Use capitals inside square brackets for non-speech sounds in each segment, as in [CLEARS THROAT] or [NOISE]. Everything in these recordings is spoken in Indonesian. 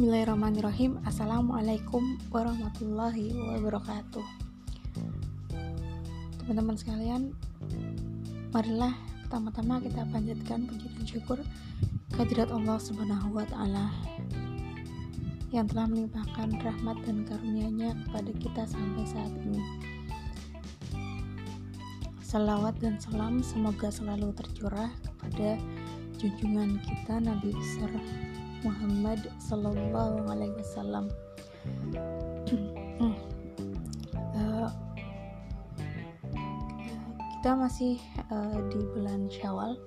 Bismillahirrahmanirrahim. Assalamualaikum warahmatullahi wabarakatuh. Teman-teman sekalian Marilah pertama-tama kita panjatkan puji dan syukur kehadirat Allah subhanahu Yang telah melimpahkan rahmat dan karunia-Nya kepada kita sampai saat ini. Salawat dan salam semoga selalu tercurah kepada junjungan kita Nabi besar Muhammad Sallallahu Alaihi Wasallam. uh, kita masih uh, di bulan Syawal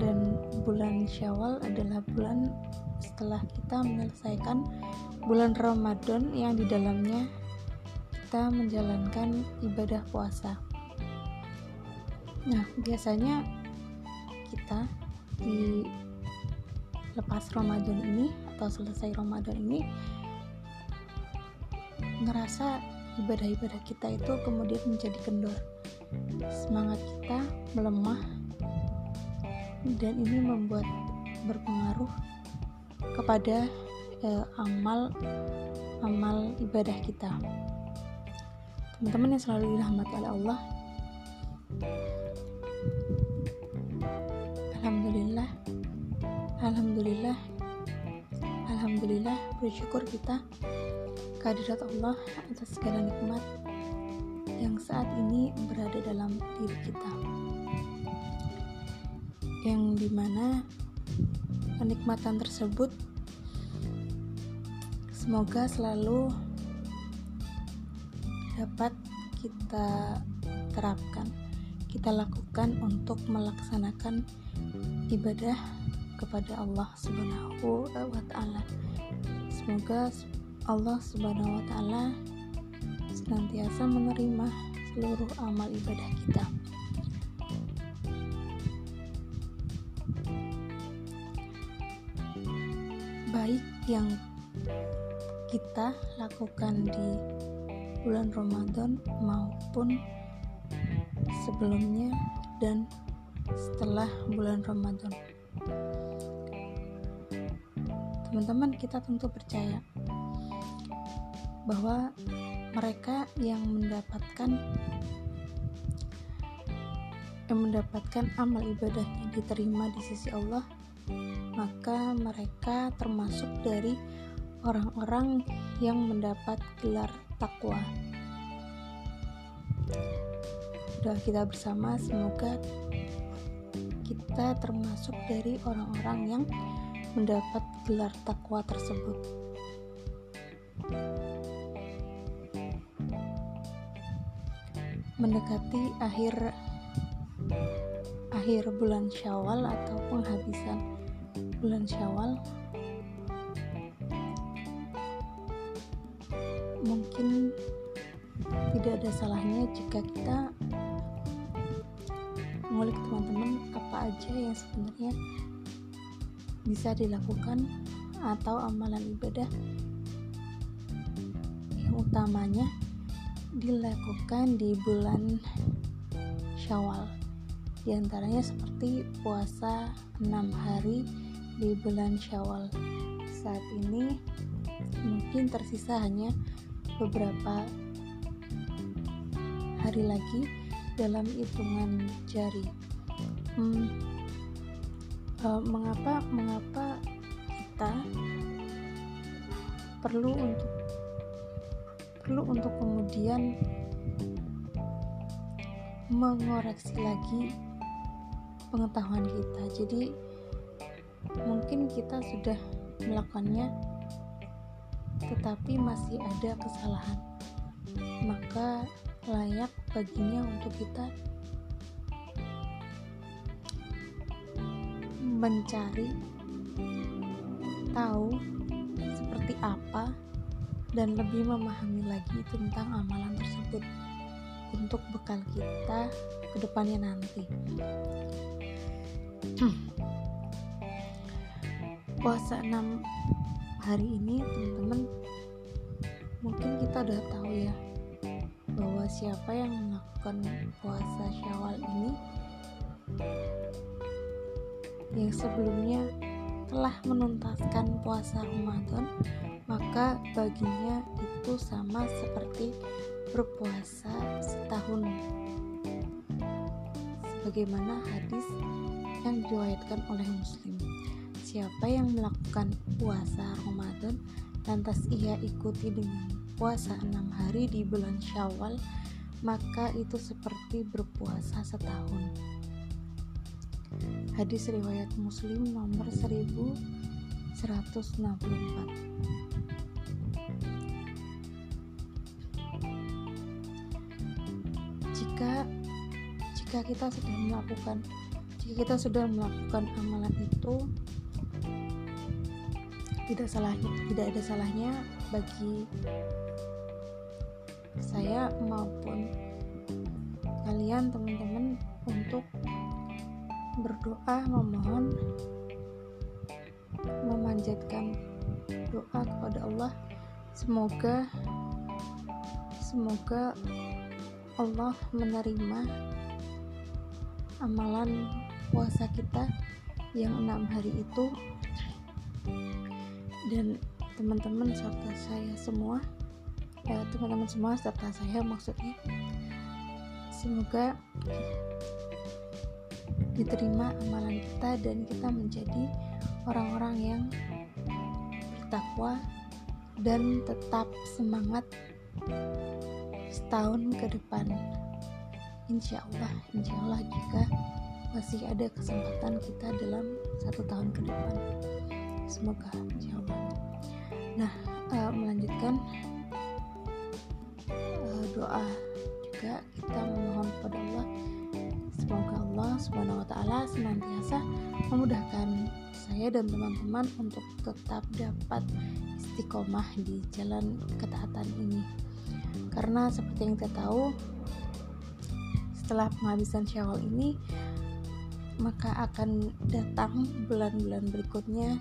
dan bulan Syawal adalah bulan setelah kita menyelesaikan bulan Ramadan yang di dalamnya kita menjalankan ibadah puasa. Nah, biasanya kita di lepas Ramadan ini atau selesai Ramadan ini ngerasa ibadah-ibadah kita itu kemudian menjadi kendor. Semangat kita melemah dan ini membuat berpengaruh kepada eh, amal amal ibadah kita. Teman-teman yang selalu dirahmati oleh Allah Alhamdulillah. Alhamdulillah bersyukur kita kehadirat Allah atas segala nikmat yang saat ini berada dalam diri kita. Yang di mana kenikmatan tersebut semoga selalu dapat kita terapkan kita lakukan untuk melaksanakan ibadah kepada Allah Subhanahu wa taala. Semoga Allah Subhanahu wa taala senantiasa menerima seluruh amal ibadah kita. Baik yang kita lakukan di bulan Ramadan maupun sebelumnya dan setelah bulan Ramadan teman-teman kita tentu percaya bahwa mereka yang mendapatkan yang mendapatkan amal ibadahnya diterima di sisi Allah maka mereka termasuk dari orang-orang yang mendapat gelar takwa. Doa kita bersama semoga kita termasuk dari orang-orang yang mendapat gelar takwa tersebut. Mendekati akhir akhir bulan Syawal atau penghabisan bulan Syawal mungkin tidak ada salahnya jika kita mengulik teman-teman apa aja yang sebenarnya bisa dilakukan atau amalan ibadah yang utamanya dilakukan di bulan Syawal. Di antaranya seperti puasa 6 hari di bulan Syawal. Saat ini mungkin tersisa hanya beberapa hari lagi dalam hitungan jari. Hmm, uh, mengapa mengapa kita perlu untuk perlu untuk kemudian mengoreksi lagi pengetahuan kita? Jadi mungkin kita sudah melakukannya tetapi masih ada kesalahan. Maka layak baginya untuk kita mencari tahu seperti apa dan lebih memahami lagi tentang amalan tersebut untuk bekal kita ke depannya nanti. Puasa 6 hari ini teman-teman mungkin kita udah tahu ya bahwa siapa yang melakukan puasa Syawal ini yang sebelumnya telah menuntaskan puasa Ramadan maka baginya itu sama seperti berpuasa setahun. Sebagaimana hadis yang diriwayatkan oleh muslim. Siapa yang melakukan puasa Ramadan lantas ia ikuti dengan puasa enam hari di bulan syawal maka itu seperti berpuasa setahun hadis riwayat muslim nomor 1164 jika jika kita sudah melakukan jika kita sudah melakukan amalan itu tidak salah tidak ada salahnya bagi saya maupun kalian teman-teman untuk berdoa memohon memanjatkan doa kepada Allah. Semoga semoga Allah menerima amalan puasa kita yang enam hari itu. Dan teman-teman serta saya semua ya teman-teman semua serta saya maksudnya semoga diterima amalan kita dan kita menjadi orang-orang yang bertakwa dan tetap semangat setahun ke depan. Insya Allah insya Allah jika masih ada kesempatan kita dalam satu tahun ke depan. Semoga insya Allah. Nah uh, melanjutkan uh, doa juga kita memohon kepada Allah Allah subhanahu wa taala senantiasa memudahkan saya dan teman-teman untuk tetap dapat istiqomah di jalan ketaatan ini. Karena seperti yang kita tahu setelah penghabisan syawal ini maka akan datang bulan-bulan berikutnya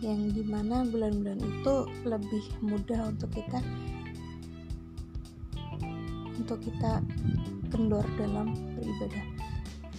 yang di mana bulan-bulan itu lebih mudah untuk kita untuk kita kendor dalam beribadah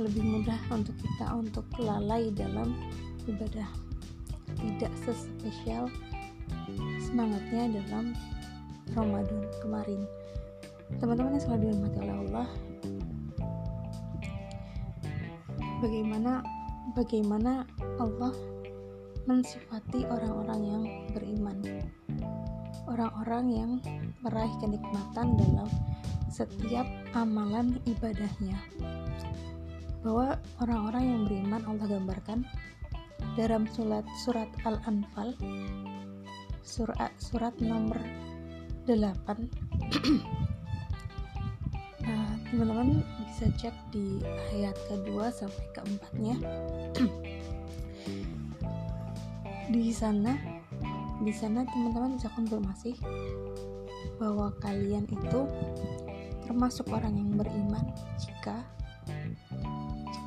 lebih mudah untuk kita untuk lalai dalam ibadah. Tidak sespesial semangatnya dalam Ramadan kemarin. Teman-teman yang selalu dirahmati oleh Allah bagaimana bagaimana Allah mensifati orang-orang yang beriman? Orang-orang yang meraih kenikmatan dalam setiap amalan ibadahnya bahwa orang-orang yang beriman Allah gambarkan dalam surat surat Al-Anfal surat surat nomor 8 [CLEARS THROAT] nah, teman-teman bisa cek di ayat kedua sampai keempatnya. [CLEARS THROAT] Di sana di sana teman-teman bisa konfirmasi bahwa kalian itu termasuk orang yang beriman jika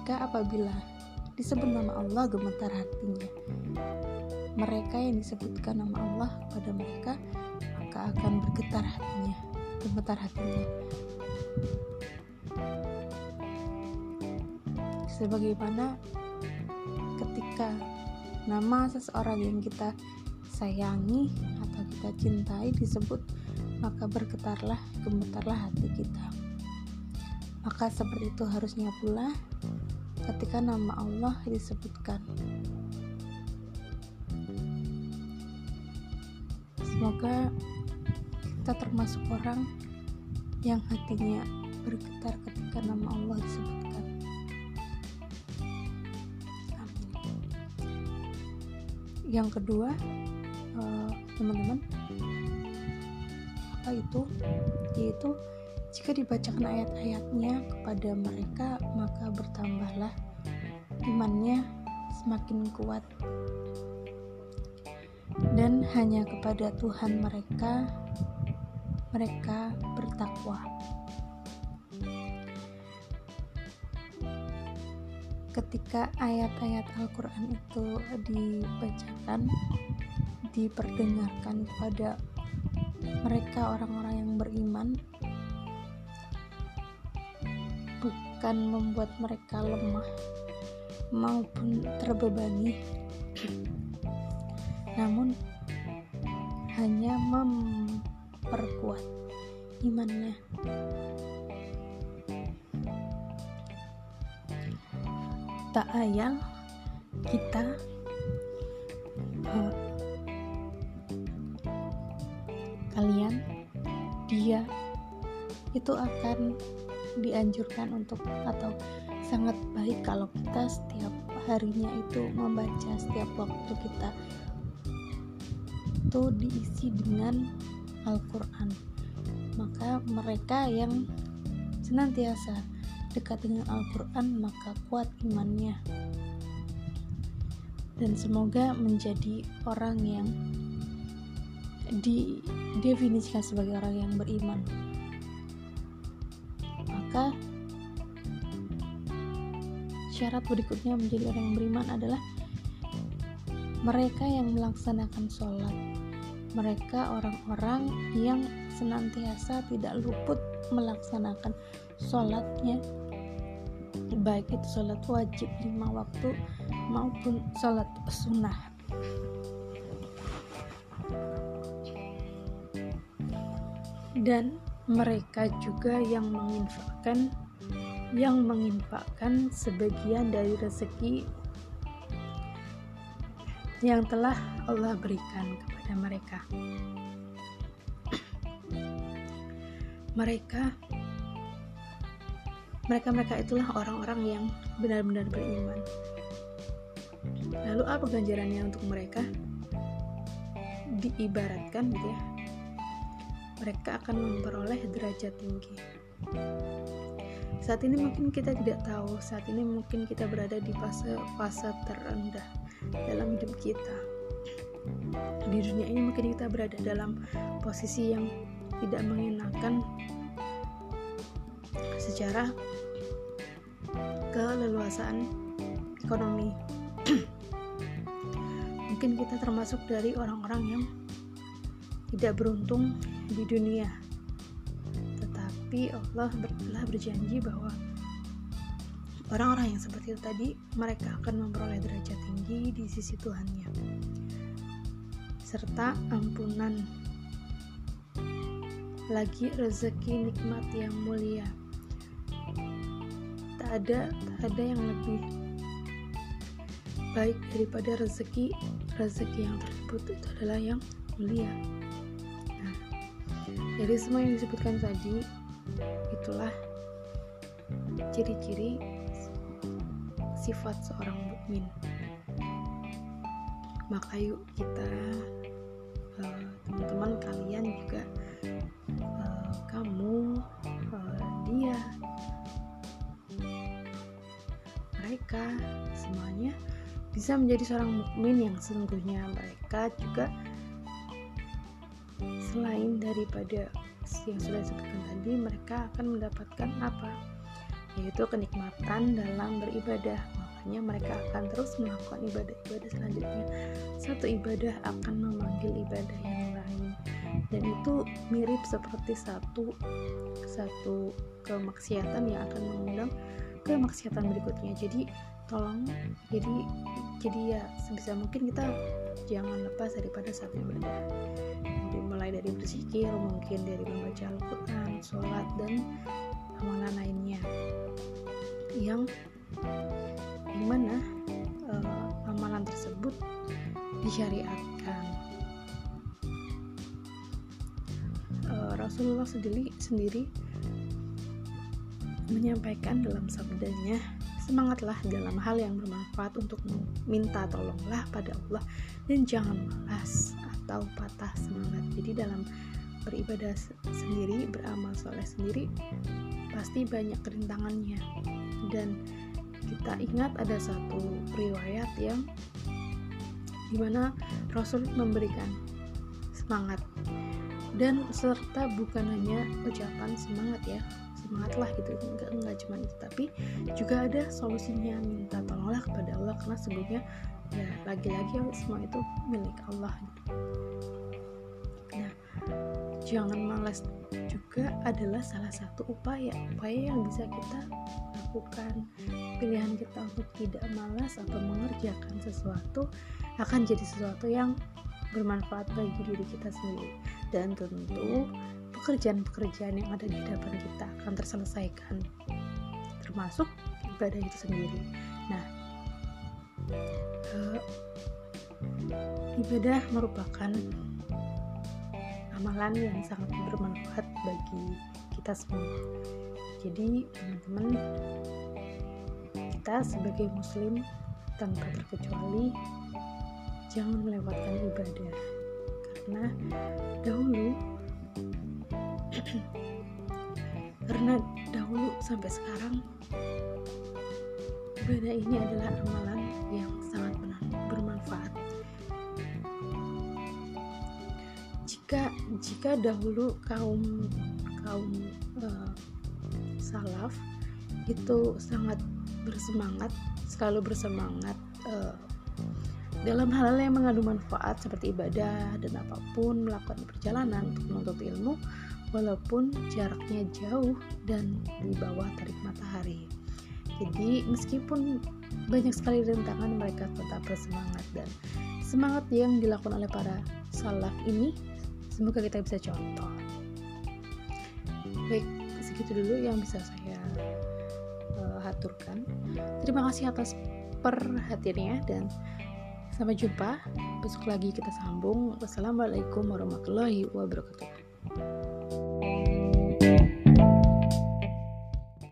jika apabila disebut nama Allah gemetar hatinya mereka yang disebutkan nama Allah pada mereka maka akan bergetar hatinya, gemetar hatinya. Sebagaimana ketika nama seseorang yang kita sayangi atau kita cintai disebut, maka bergetarlah, gemetarlah hati kita. Maka seperti itu harusnya pula ketika nama Allah disebutkan. Semoga kita termasuk orang yang hatinya bergetar ketika nama Allah disebutkan. Amin. Yang kedua, eh, teman-teman, apa itu? Yaitu jika dibacakan ayat-ayatnya kepada mereka, maka bertambahlah imannya semakin kuat dan hanya kepada Tuhan mereka mereka bertakwa. Ketika ayat-ayat Al-Quran itu dibacakan, diperdengarkan kepada mereka orang-orang yang beriman, bukan membuat mereka lemah maupun terbebani, namun hanya memperkuat imannya. Tak ayal kita uh, kalian dia itu akan dianjurkan untuk atau sangat baik kalau kita setiap harinya itu membaca setiap waktu kita itu diisi dengan Al-Quran. Maka mereka yang senantiasa dekat dengan Al-Quran maka kuat imannya. Dan semoga menjadi orang yang didefinisikan sebagai orang yang beriman maka syarat berikutnya menjadi orang yang beriman adalah mereka yang melaksanakan sholat. Mereka orang-orang yang senantiasa tidak luput melaksanakan sholatnya. Baik itu sholat wajib lima waktu maupun sholat sunnah. Dan mereka juga yang menginfakkan yang menginfakkan sebagian dari rezeki yang telah Allah berikan kepada mereka. Mereka mereka-mereka itulah orang-orang yang benar-benar beriman. Lalu apa ganjarannya untuk mereka? Diibaratkan gitu ya. Mereka akan memperoleh derajat tinggi. Saat ini mungkin kita tidak tahu saat ini mungkin kita berada di fase fase terendah dalam hidup kita. Di dunia ini mungkin kita berada dalam posisi yang tidak mengenakan secara keleluasaan ekonomi. [CLEARS THROAT] Mungkin kita termasuk dari orang-orang yang tidak beruntung di dunia. Tapi Allah telah berjanji bahwa orang-orang yang seperti itu tadi mereka akan memperoleh derajat tinggi di sisi Tuhannya. Serta ampunan. Lagi rezeki nikmat yang mulia. Tak ada tak ada yang lebih baik daripada rezeki. Rezeki yang tersebut itu adalah yang mulia dari semua yang disebutkan tadi itulah ciri-ciri sifat seorang mukmin. Maka yuk kita uh, teman-teman kalian juga uh, kamu uh, dia mereka semuanya bisa menjadi seorang mukmin yang sesungguhnya mereka juga selain daripada yang sudah disebutkan tadi mereka akan mendapatkan apa? Yaitu kenikmatan dalam beribadah. Makanya mereka akan terus melakukan ibadah-ibadah selanjutnya satu ibadah akan memanggil ibadah yang lain. Dan itu mirip seperti satu satu kemaksiatan yang akan mengundang kemaksiatan berikutnya. Jadi tolong jadi jadi ya sebisa mungkin kita jangan lepas daripada satu ibadah mulai dari berzikir mungkin dari membaca Al-Quran, sholat dan amalan lainnya. Yang di mana uh, amalan tersebut disyariatkan? Uh, Rasulullah sendiri sendiri menyampaikan dalam sabdanya semangatlah dalam hal yang bermanfaat untuk meminta tolonglah pada Allah dan jangan malas atau patah semangat. Jadi dalam beribadah sendiri beramal soleh sendiri pasti banyak kerintangannya dan kita ingat ada satu riwayat yang di mana Rasul memberikan semangat. Dan serta bukan hanya ucapan semangat ya semangatlah gitu enggak enggak cuma itu tapi juga ada solusinya minta tolonglah kepada Allah karena sebelumnya ya lagi-lagi semua itu milik Allah. Gitu jangan malas juga adalah salah satu upaya upaya yang bisa kita lakukan. Pilihan kita untuk tidak malas atau mengerjakan sesuatu akan jadi sesuatu yang bermanfaat bagi diri kita sendiri. Dan tentu pekerjaan-pekerjaan yang ada di depan kita akan terselesaikan termasuk ibadah itu sendiri. Nah ibadah merupakan amalan yang sangat bermanfaat bagi kita semua. Jadi teman-teman kita sebagai muslim tanpa terkecuali jangan melewatkan ibadah. Karena dahulu [CLEARS THROAT] karena dahulu sampai sekarang ibadah ini adalah amalan yang sangat jika jika dahulu kaum kaum uh, salaf itu sangat bersemangat selalu bersemangat uh, dalam hal-hal yang mengandung manfaat seperti ibadah dan apa pun melakukan perjalanan untuk menuntut ilmu walaupun jaraknya jauh dan di bawah terik matahari. Jadi meskipun banyak sekali rintangan mereka tetap bersemangat dan semangat yang dilakukan oleh para salaf ini semoga kita bisa contoh. Baik, segitu dulu yang bisa saya uh, haturkan. Terima kasih atas perhatiannya dan Sampai jumpa, besok lagi kita sambung. Wassalamualaikum warahmatullahi wabarakatuh.